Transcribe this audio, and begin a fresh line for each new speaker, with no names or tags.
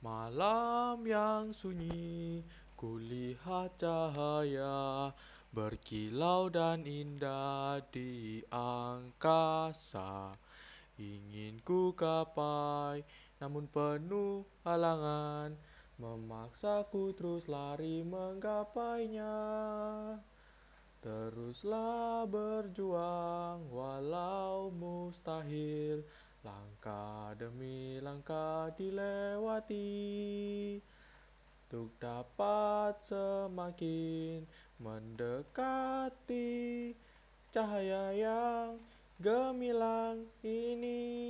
Malam yang sunyi, kulihat cahaya berkilau dan indah di angkasa. Ingin ku gapai, namun penuh halangan, memaksaku terus lari menggapainya. Teruslah berjuang walau mustahil Langkah demi langkah dilewati Untuk dapat semakin mendekati Cahaya yang gemilang ini